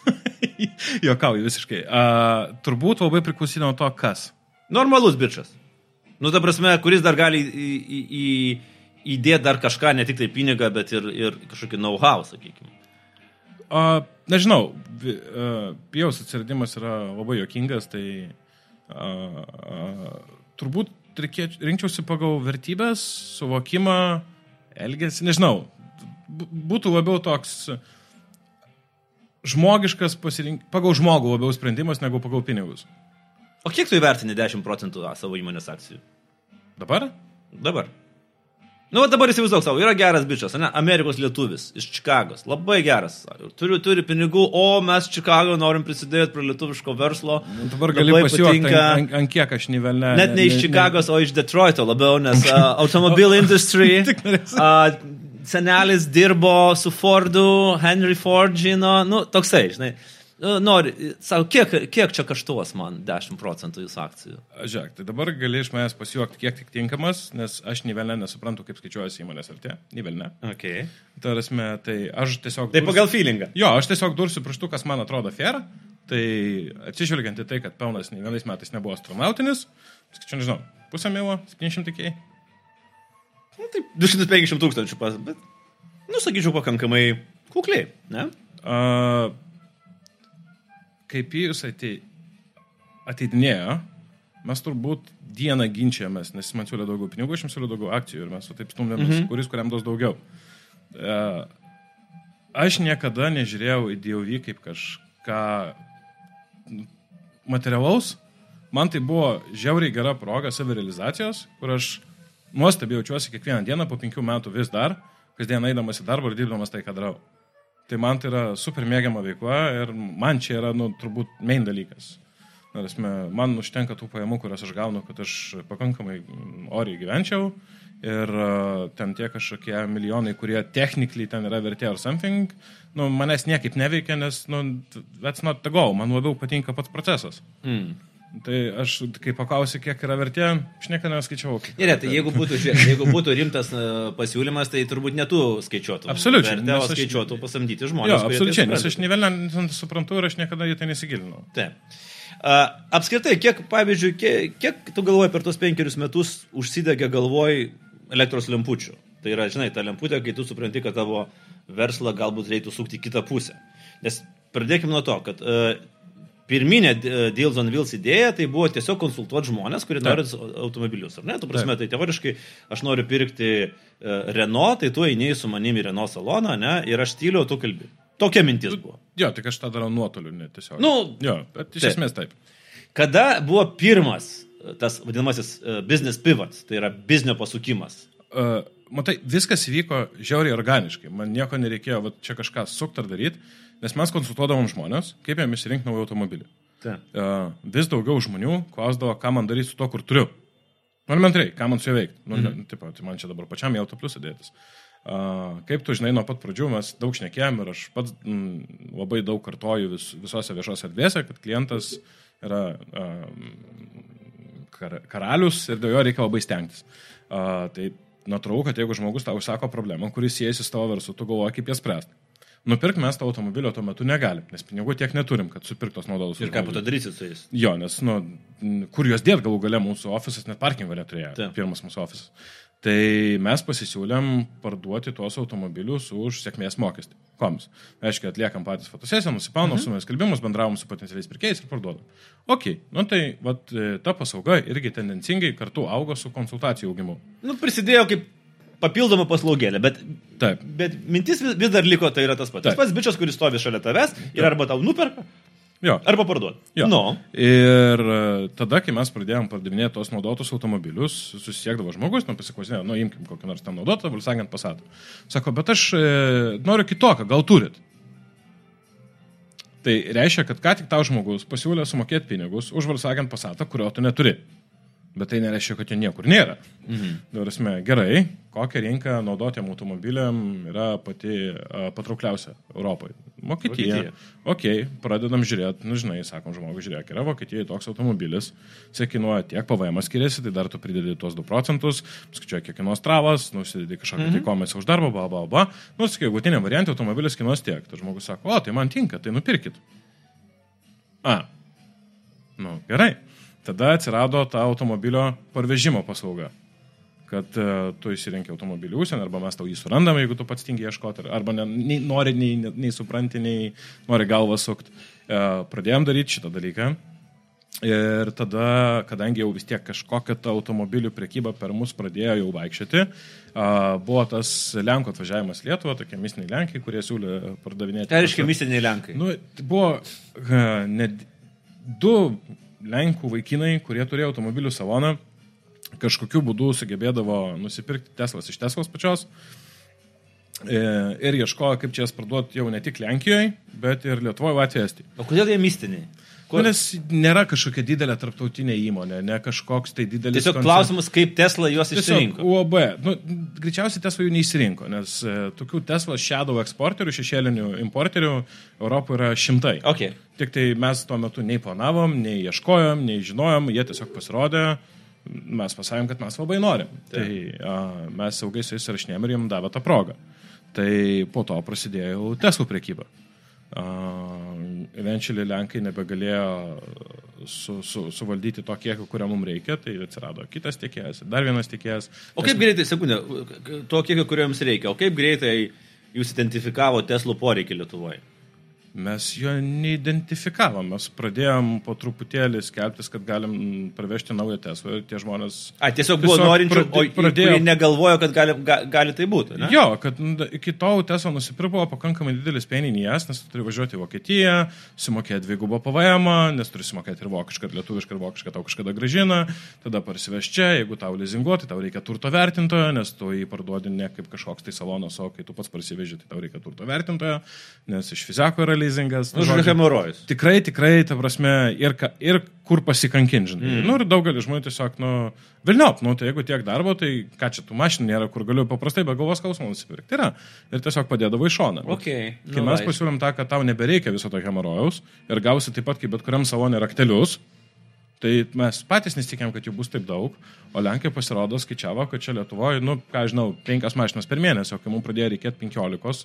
Jokauju visiškai. Uh, turbūt labai priklausy nuo to, kas. Normalus bičias. Nu, ta prasme, kuris dar gali į, į, į, įdėti dar kažką, ne tik tai pinigą, bet ir, ir kažkokį know-how, sakykime. Uh, nežinau, pijaus atsiradimas yra labai jokingas, tai uh, uh, turbūt reikėč, rinkčiausi pagal vertybės, suvokimą, elgesį, nežinau. Būtų labiau toks žmogiškas pasirink, pagal žmogų labiau sprendimas negu pagal pinigus. O kiek tu įvertini 10 procentų a, savo įmonės akcijų? Dabar? Dabar. Nu, va dabar įsivaizduok savo, yra geras bičias, ne? Amerikos lietuvis iš Čikagos, labai geras. Turi, turi pinigų, o mes Čikago norim prisidėti prie lietuviško verslo. Nu, Dabar gali Labai pasijuokti, ant, ant, ant kiek aš nivelne. Net ne iš Čikagos, o iš Detroito labiau, nes uh, automobil industry. Uh, senelis dirbo su Fordu, Henry Ford žino, nu, toksai, žinai. Nu, Nori, savo, kiek, kiek čia kaštuos man 10 procentų jūsų akcijų? Žiūrėk, tai dabar gali iš manęs pasijuokti kiek tik tinkamas, nes aš nivelne nesuprantu, kaip skaičiuojasi įmonės vertė. Nivelne. Okay. Tarasme, tai aš tiesiog... Tai dursiu- pagal feelingą. Jo, aš tiesiog dursiu prieš tų, kas man atrodo fair. Tai atsižvelgiant į tai, kad pelnas nei vienais metais nebuvo astronautinis, skaičiu, nežinau, pusę milo, 700 kiai. Nu, taip, 250 tūkstančių pas, bet, nu, sakyčiau, pakankamai kukliai, ne? Uh, kaip jūs atei, ateidinėjo, mes turbūt dieną ginčiamės, nes jis man siūlė daugiau pinigų, aš jam siūliau daugiau akcijų ir mes taip stumdėmės, mm -hmm. kuris kuriam duos daugiau. Uh, aš niekada nežiūrėjau į DOV kaip kažką materialaus. Man tai buvo žiauriai gera proga savirealizacijos, kur aš nuostabiai jaučiuosi kiekvieną dieną po penkių metų vis dar, kasdien eidamas į darbą ir dirbdamas tai, ką darau. Tai man tai yra super mėgiama veikla ir man čia yra, nu, turbūt main dalykas. Na, prasme, man užtenka tų pajamų, kurias aš gaunu, kad aš pakankamai oriai gyvenčiau. Ir uh, ten tie kažkokie milijonai, kurie technikliai ten yra vertė ar something, nu, manęs niekaip neveikia, nes, nu, that's not the goal, man labiau patinka pats procesas. Mm. Tai aš, kai paklausiu, kiek yra vertė, aš niekada neskaičiavau. kiek Ne, ne, tai jeigu būtų, jeigu būtų rimtas e, pasiūlymas, tai turbūt ne tu skaičiuotum. Absoliučiai, o aš- skaičiuotų pasamdyti žmonės. Jo, tai absoliučiai, nes aš nevelnę suprantu ir aš niekada į tai nesigilinau. Taip. Apskritai, kiek, pavyzdžiui, kiek, kiek tu galvoji per tos penkerius metus užsidegė galvoj elektros lempučių? Tai yra, žinai, ta lemputė, kai tu supranti, kad tavo verslą galbūt reiktų sukti kitą pusę. Nes pradėkime nuo to, kad uh, pirminė uh, Deals on Wheels idėja tai buvo tiesiog konsultuoti žmonės, kurie Taip. nori automobilius, ar ne? Tu prasme, tai teoriškai aš noriu pirkti uh, Renault, tai tu eini su manimi į Renault saloną, ne? Ir aš tyliu, o tu kalbi. Tokia mintis buvo. Jo, tik aš tą darau nuotoliu, ne tiesiog. Nu, jo, bet iš taip. esmės taip. Kada buvo pirmas e, tas vadinamasis e, business pivot, tai yra biznio pasukimas? Uh, matai, viskas įvyko žiauriai organiškai. Man nieko nereikėjo va, čia kažką sukti ar daryti, nes mes konsultuodavom žmonės, kaip jam išsirinkti naują automobilį. Taip. Uh, vis daugiau žmonių klausdavo, ką man daryti su to, kur turiu. Elementariai, ką man su juo veikti. Nu, mm. taip, tai man čia dabar pačiam į auto pliusą dėtis. Uh, kaip tu žinai, nuo pat pradžių mes daug šnekėjom ir aš pats mm, labai daug kartoju vis, visose viešose erdvėse, kad klientas yra uh, kar, karalius ir dėl jo reikia labai stengtis. Uh, tai natūralu, kad jeigu žmogus tau užsako problemą, kuris siejasi su tavo verslu, tu galvoji, kaip ją spręsti. Nupirk mes tą automobilio tuo metu negalim, nes pinigų tiek neturim, kad supirktos naudotus. Ir ką po to darysi su jais? Jo, nes, nu, kur juos dėt galų gale mūsų ofisas, net parkingo neturėjo. Taip. Pirmas mūsų ofisas. Tai mes pasisiūlėm parduoti tuos automobilius už sėkmės mokestį. Koms. Reiškia, atliekam patys fotosesiją, nusipaunam mhm. su mes kalbimus, bendravom su potencialiais pirkėjais ir parduodam. Ok, nu tai vat, e, ta paslauga irgi tendencingai kartu augo su konsultacijų augimu. Nu, prisidėjo kaip papildoma paslaugėlė, bet, Taip. bet mintis vis, vis dar liko, tai yra tas pats. Tas Taip. pats bičias, kuris stovi šalia tavęs ir arba tau nuperka, Jo. arba parduoda. Jo. Nu, Ir e, tada, kai mes pradėjom pardavinėti tos naudotus automobilius, susisiekdavo žmogus, nu pasiklausinėjo, nu imkim kokį nors ten naudotą, Volkswagen Passat. Sako, bet aš e, noriu kitokio, gal turit? Tai reiškia, kad ką tik tau žmogus pasiūlė sumokėti pinigus už Volkswagen Passatą, kurio tu neturi. Bet tai nereiškia, kad jo niekur nėra. Mhm. Prasme, gerai, kokia rinka naudotėm automobiliam yra pati a, patraukliausia Europoje? Vokietija. Vokietija. Ok, pradedam žiūrėti, nu žinai, sakom žmogui, žiūrėk, yra Vokietijoje toks automobilis, jisai kainuoja tiek, PVM skiriasi, tai dar tu pridedi tuos 2 procentus, skaičiuoji kiek kainuos travas, nusidedi kažkokią mhm. tai komisą už darbą, bla bla bla. Nu, sakai, galutiniam variantui automobilis kainuos tiek. Tai žmogus sako, o, tai man tinka, tai nupirkit. A. Nu, gerai. Tada atsirado ta automobilio parvežimo paslauga. Kad uh, tu įsirenki automobilį užsienį, arba mes tau jį surandame, jeigu tu pats tingi ieškoti, arba ne, nei nori, nei, nei supranti, nei nori galvą sukti. Uh, pradėjom daryti šitą dalyką. Ir tada, kadangi jau vis tiek kažkokia ta automobilių priekyba per mus pradėjo jau vaikščioti, buvo tas Lenkų atvažiavimas Lietuva, tokie misiniai Lenkai, kurie siūlė pardavinėti. tai reiškia misiniai Lenkai. Nu, buvo a, net du Lenkų vaikinai, kurie turėjo automobilių saloną, kažkokiu būdu sugebėdavo nusipirkti Teslas iš Teslos pačios. E, Ir ieškojo, kaip čia jas parduoti jau ne tik Lenkijoje, bet ir Lietuvoje, Latvijoje, Estijoje. O kodėl jie mistiniai? Nu, nes nėra kažkokia didelė tarptautinė įmonė, ne kažkoks tai didelis. Tiesiog koncern- klausimas, kaip Tesla juos Tiesiog išsirinko. UAB. Nu, greičiausiai Tesla jų neįsirinko, nes e, tokių Tesla Shadow eksporterių, šešėlinių importerių Europoje yra šimtai. Okay. Tik tai mes tuo metu nei planavom, nei ieškojom, nei žinojom, jie tiesiog pasirodė, mes pasakėm, kad mes labai norim. Tai a, mes ilgai su jais rašinėjom ir jiems davė tą progą. Tai po to prasidėjo jau Tesla prekyba. Eventually Lenkai nebegalėjo su, su, suvaldyti to kiekio, kurio mums reikia, tai atsirado kitas tiekėjas, dar vienas tiekėjas. O kaip greitai, sekundė, to kiekio, kurio jums reikia, o kaip greitai jūs identifikavo Teslų poreikį Lietuvoje? Mes jo neidentifikavom, mes pradėjom po truputėlį skelbtis, kad galim parvežti naują Teslą ir tie žmonės... A, tiesiog buvo Tiesiog norinčių, pradėjo- kurie negalvojo, kad gali, ga, gali tai būti. Ne? Jo, kad iki tol Tesla nusipirko pakankamai didelis peninijas, nes tu turi važiuoti į Vokietiją, simokėti dvigubą PVM, nes turi simokėti ir vokišką, ir lietuvišką, ir vokišką tau kažkada gražina, tada parsiveš čia, jeigu tau lizinguoti, tau reikia turto vertintojo, nes tu jį parduodi ne kaip kažkoks tai salonas, o kai tu pats parsiveži, tai tau reikia turto vertintojo, nes iš fiziko yra lizingas. Nu, žodžiu, hemorojus. Tikrai, tikrai, ta prasme, ir, ka, ir kur pasikankinti, žinai. Mm. Nu, ir daugelis žmonių tiesiog, nu, vilniop, nu, tai jeigu tiek darbo, tai ką čia tų mašinų nėra, kur galiu paprastai be galvos skausmo nusipirkti. Tai yra. Ir tiesiog padėdavo į šoną. Okay. Kai nu, mes pasiūlėm tą, kad tau nebereikia viso to hemorojaus ir gausi taip pat kaip bet kuriam salonė raktelius, tai mes patys nesitikėm, kad jų bus taip daug, o Lenkai pasirodo skaičiavo, kad čia Lietuvoje, nu, ką žinau, penkias mašinas per mėnesį, o kai mums pradėjo reikėti penkiolikos,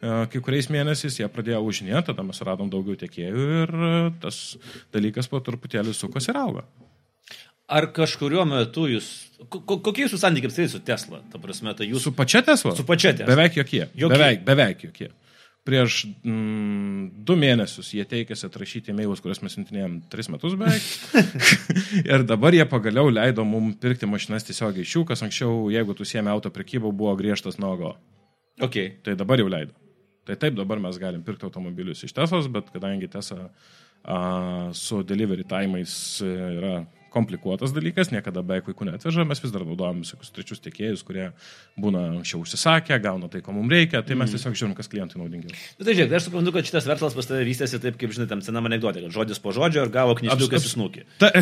kai kuriais mėnesiais jie pradėjo užinėti, tada mes radom daugiau tiekėjų ir e, tas dalykas po truputėlį sukos ir auga. Ar kažkuriuo metu jūs, ko- ko- kokie jūsų santykiai apskritai su Tesla? Ta prasme, tai jūs Su pačia Tesla? Su pačia Tesla. Beveik jokie. Jokie. Beveik, beveik jokie. Prieš mm, du mėnesius jie teikėsi atrašyti e-mailus, kuriuos mes siuntinėjom tris metus beveik. ir dabar jie pagaliau leido mums pirkti mašinas tiesiogiai iš jų, kas anksčiau, jeigu tu siemi auto prekybą, buvo griežtas nuogo. Okay. Tai dabar jau leido. Tai taip, dabar mes galim pirkti automobilius iš Teslos, bet kadangi Tesla a, su delivery timais e, yra komplikuotas dalykas, niekada beveik vaikų neatveža, mes vis dar naudojame visokius trečius tiekėjus, kurie būna anksčiau užsisakę, gauna tai, ko mums reikia, tai mes tiesiog žiūrim, kas klientui naudingiau. Nu, tai žiūrėk, aš suprantu, kad šitas verslas pas tave vystėsi taip, kaip žinai, tam senam anegdotė, kad žodis po žodžio ir gavo knyžliukas Abs- į snukį. Ta,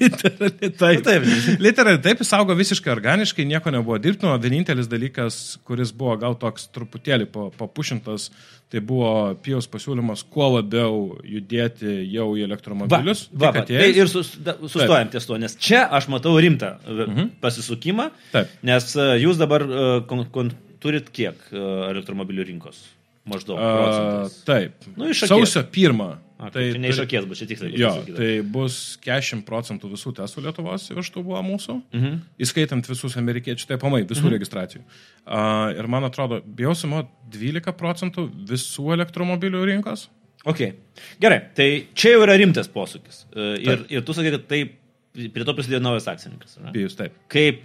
literaliai taip. Nu, taip. Literaliai taip, jis augo visiškai organiškai, nieko nebuvo dirbtino. Vienintelis dalykas, kuris buvo gal toks truputėlį pa- papušintas, tai buvo Pijaus pasiūlymas kuo labiau judėti jau į elektromobilius. va, va, Tik tai atėjus. ir sus, da, sustojam ties to, nes čia aš matau rimtą mhm. pasisukimą, Taip. nes e, jūs dabar e, kon, kon, turit kiek e, elektromobilių rinkos? maždaug. A, taip. Nu. Sausio pirmą. A, tai čia neišakės, bus čia tiksliai. Jo, pasakyta. tai bus 40 procentų visų testų Lietuvos įvežtų buvo mūsų, Mhm. įskaitant visus amerikiečių, tai pamai, visų registracijų. Uh, ir man atrodo, bijau sumo 12 procentų visų elektromobilių rinkos. Ok. Gerai, tai čia jau yra rimtas posūkis. E, Ir, ir tu sakai, kad tai prie to prisidėjo naujas akcininkas. Bijus taip. Kaip,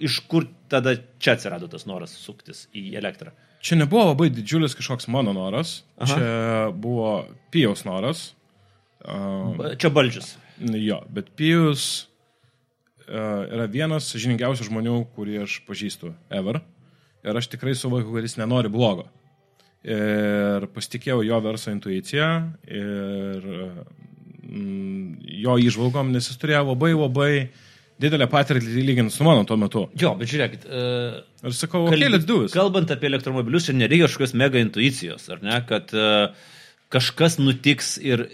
iš kur tada čia atsirado tas noras suktis į elektrą? Čia nebuvo labai didžiulis kažkoks mano noras, Aha. Čia buvo Pijaus noras. Uh, Čia baldžius. jo, bet Pijus uh, yra vienas žiningiausių žmonių, kurį aš pažįstu ever. Ir aš tikrai suvokiu, kad jis nenori blogo. Ir pasitikėjau jo verso intuiciją ir mm, jo išvalgom, nes jis turėjo labai labai didelę patirtį lyginant su mano tuo metu. Jo, bet žiūrėkit. Uh, Ir sakau, okei, okay, let's do it. Kalbant apie elektromobilius, čia nereikia kažkokios mega intuicijos, ar ne, kad uh, kažkas nutiks ir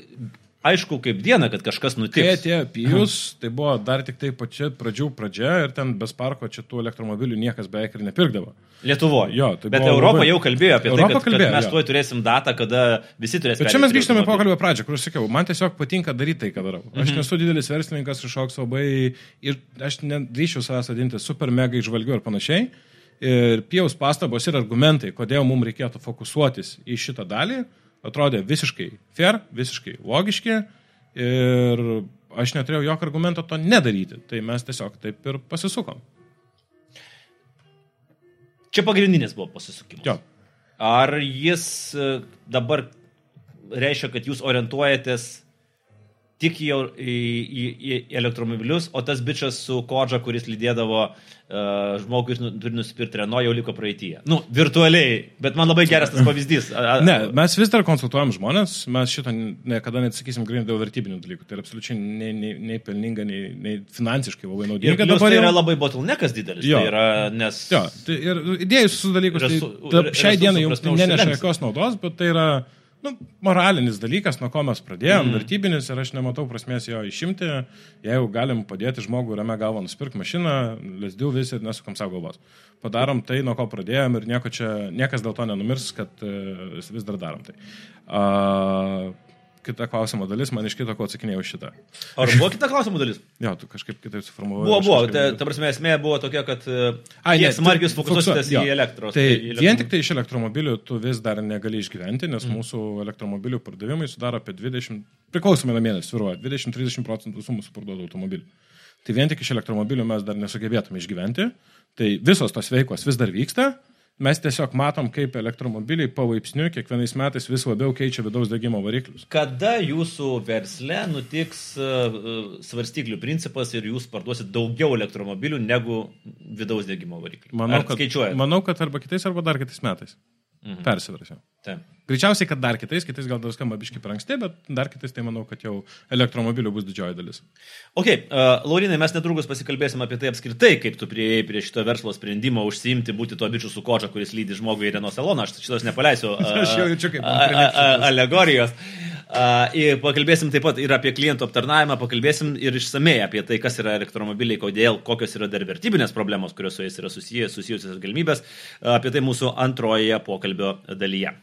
aišku, kaip diena, kad kažkas Kai nutiks. atėjo Pijus, tai buvo dar tik tai pačia pradžių pradžia ir ten be sparko čia tų elektromobilių niekas beveik ir nepirkdavo. Lietuvoje. Jo, tai Bet buvo Europa labai- jau kalbėjo apie Europa tai, kad, kalbėjo, kad mes tuoj turėsim datą, kada visi turės. Bet čia mes grįžtame pokalbio pradžią, kur sakiau, man tiesiog patinka daryti tai, ką darau. Aš Mhm. nesu didelis verslininkas, išauks labai ir aš nedrįšiu savęs vadinti super mega išvalgiu ir panašiai. Ir pijaus pastabos ir argumentai, kodėl mums reikėtų fokusuotis į šitą dalį, atrodė visiškai fair, visiškai logiški. Ir aš neturėjau jokio argumento to nedaryti. Tai mes tiesiog taip ir pasisukom. Čia pagrindinis buvo pasisukimas. Jo. Ar jis e, dabar reiškia, kad jūs orientuojatės tik į, į, į, į elektromobilius, o tas bičias su kodža, kuris lydėdavo uh, žmogui, kuris nu, turi nusipirkti Renault, jau liko praeitie. Nu, virtualiai, bet man labai geras tas pavyzdys. A, a, Ne, mes vis dar konsultuojam žmonės, mes šito niekada nesakysim grinai dėl vertybinių dalykų. Tai yra absoliučiai nei, nei, nei pelninga, nei, nei finansiškai labai Ir naudinga. plius tai jau- yra labai bottleneckas didelis. Jo. Tai yra, nes... Jo, tai ir įdėjus visus dalykus, tai Resu- ta, re- šiai dienai jums tai neneša jokios naudos, bet tai yra nu, moralinis dalykas, nuo ko mes pradėjom, mm. vertybinis ir aš nematau prasmės jo išimti. Jeigu galim padėti žmogui ramę galvą nusipirkti mašiną, lesdiu visi ir nesukam savo galvos. Padarom tai, nuo ko pradėjom ir nieko čia, niekas dėl to nenumirs, kad uh, vis dar darom tai. Uh, kita klausimo dalis, man iš kito ko atsakinėjau šitą. Ar buvo kita klausimų dalis? Jo, tu kažkaip kitaip suformuoji. Buvo, buvo. Ta, ta prasme, esmė buvo tokia, kad Ai, kiek ne, smarkiai fokusuositės į elektros. Tai į vien tik tai iš elektromobilių tu vis dar negali išgyventi, nes mm. mūsų elektromobilių pardavimai sudaro apie 20, priklausomai nuo mėnesio, sviruoja, 20-30 procentų visų mūsų parduodų automobilių. Tai vien tik iš elektromobilių mes dar nesugebėtume išgyventi. Tai visos tos veiklos vis dar vyksta. Mes tiesiog matom, kaip elektromobiliai palaipsniui kiekvienais metais vis labiau keičia vidaus degimo variklius. Kada jūsų versle nutiks uh, svarstyklių principas ir jūs parduosit daugiau elektromobilių negu vidaus degimo variklių? Manau, kad, manau, kad arba kitais, arba dar kitais metais. Mhm. Persiversiu. Taip. Greičiausiai, kad dar kitais, kitais gal dar skamba biški per anksti, bet dar kitais tai manau, kad jau elektromobilių bus didžioji dalis. Ok, uh, Laurinai, mes netrukus pasikalbėsim apie tai apskritai, kaip tu prieėjai prie šito verslo sprendimo užsiimti, būti tuo bičiu su kočia, kuris lydi žmogų į Renault saloną. Aš šitos nepaleisiu. Uh, Aš jau jaučiu, kaip man a- a- primiršęs a- bus. Alegorijos. Uh, ir pakalbėsim taip pat ir apie klientų aptarnavimą, pakalbėsim ir išsamei apie tai, kas yra elektromobiliai, kodėl, kokios yra dar vertybinės problemos, kurios su jais yra susijusios galimybės. Uh, apie tai mūsų antroje pokalbio dalyje.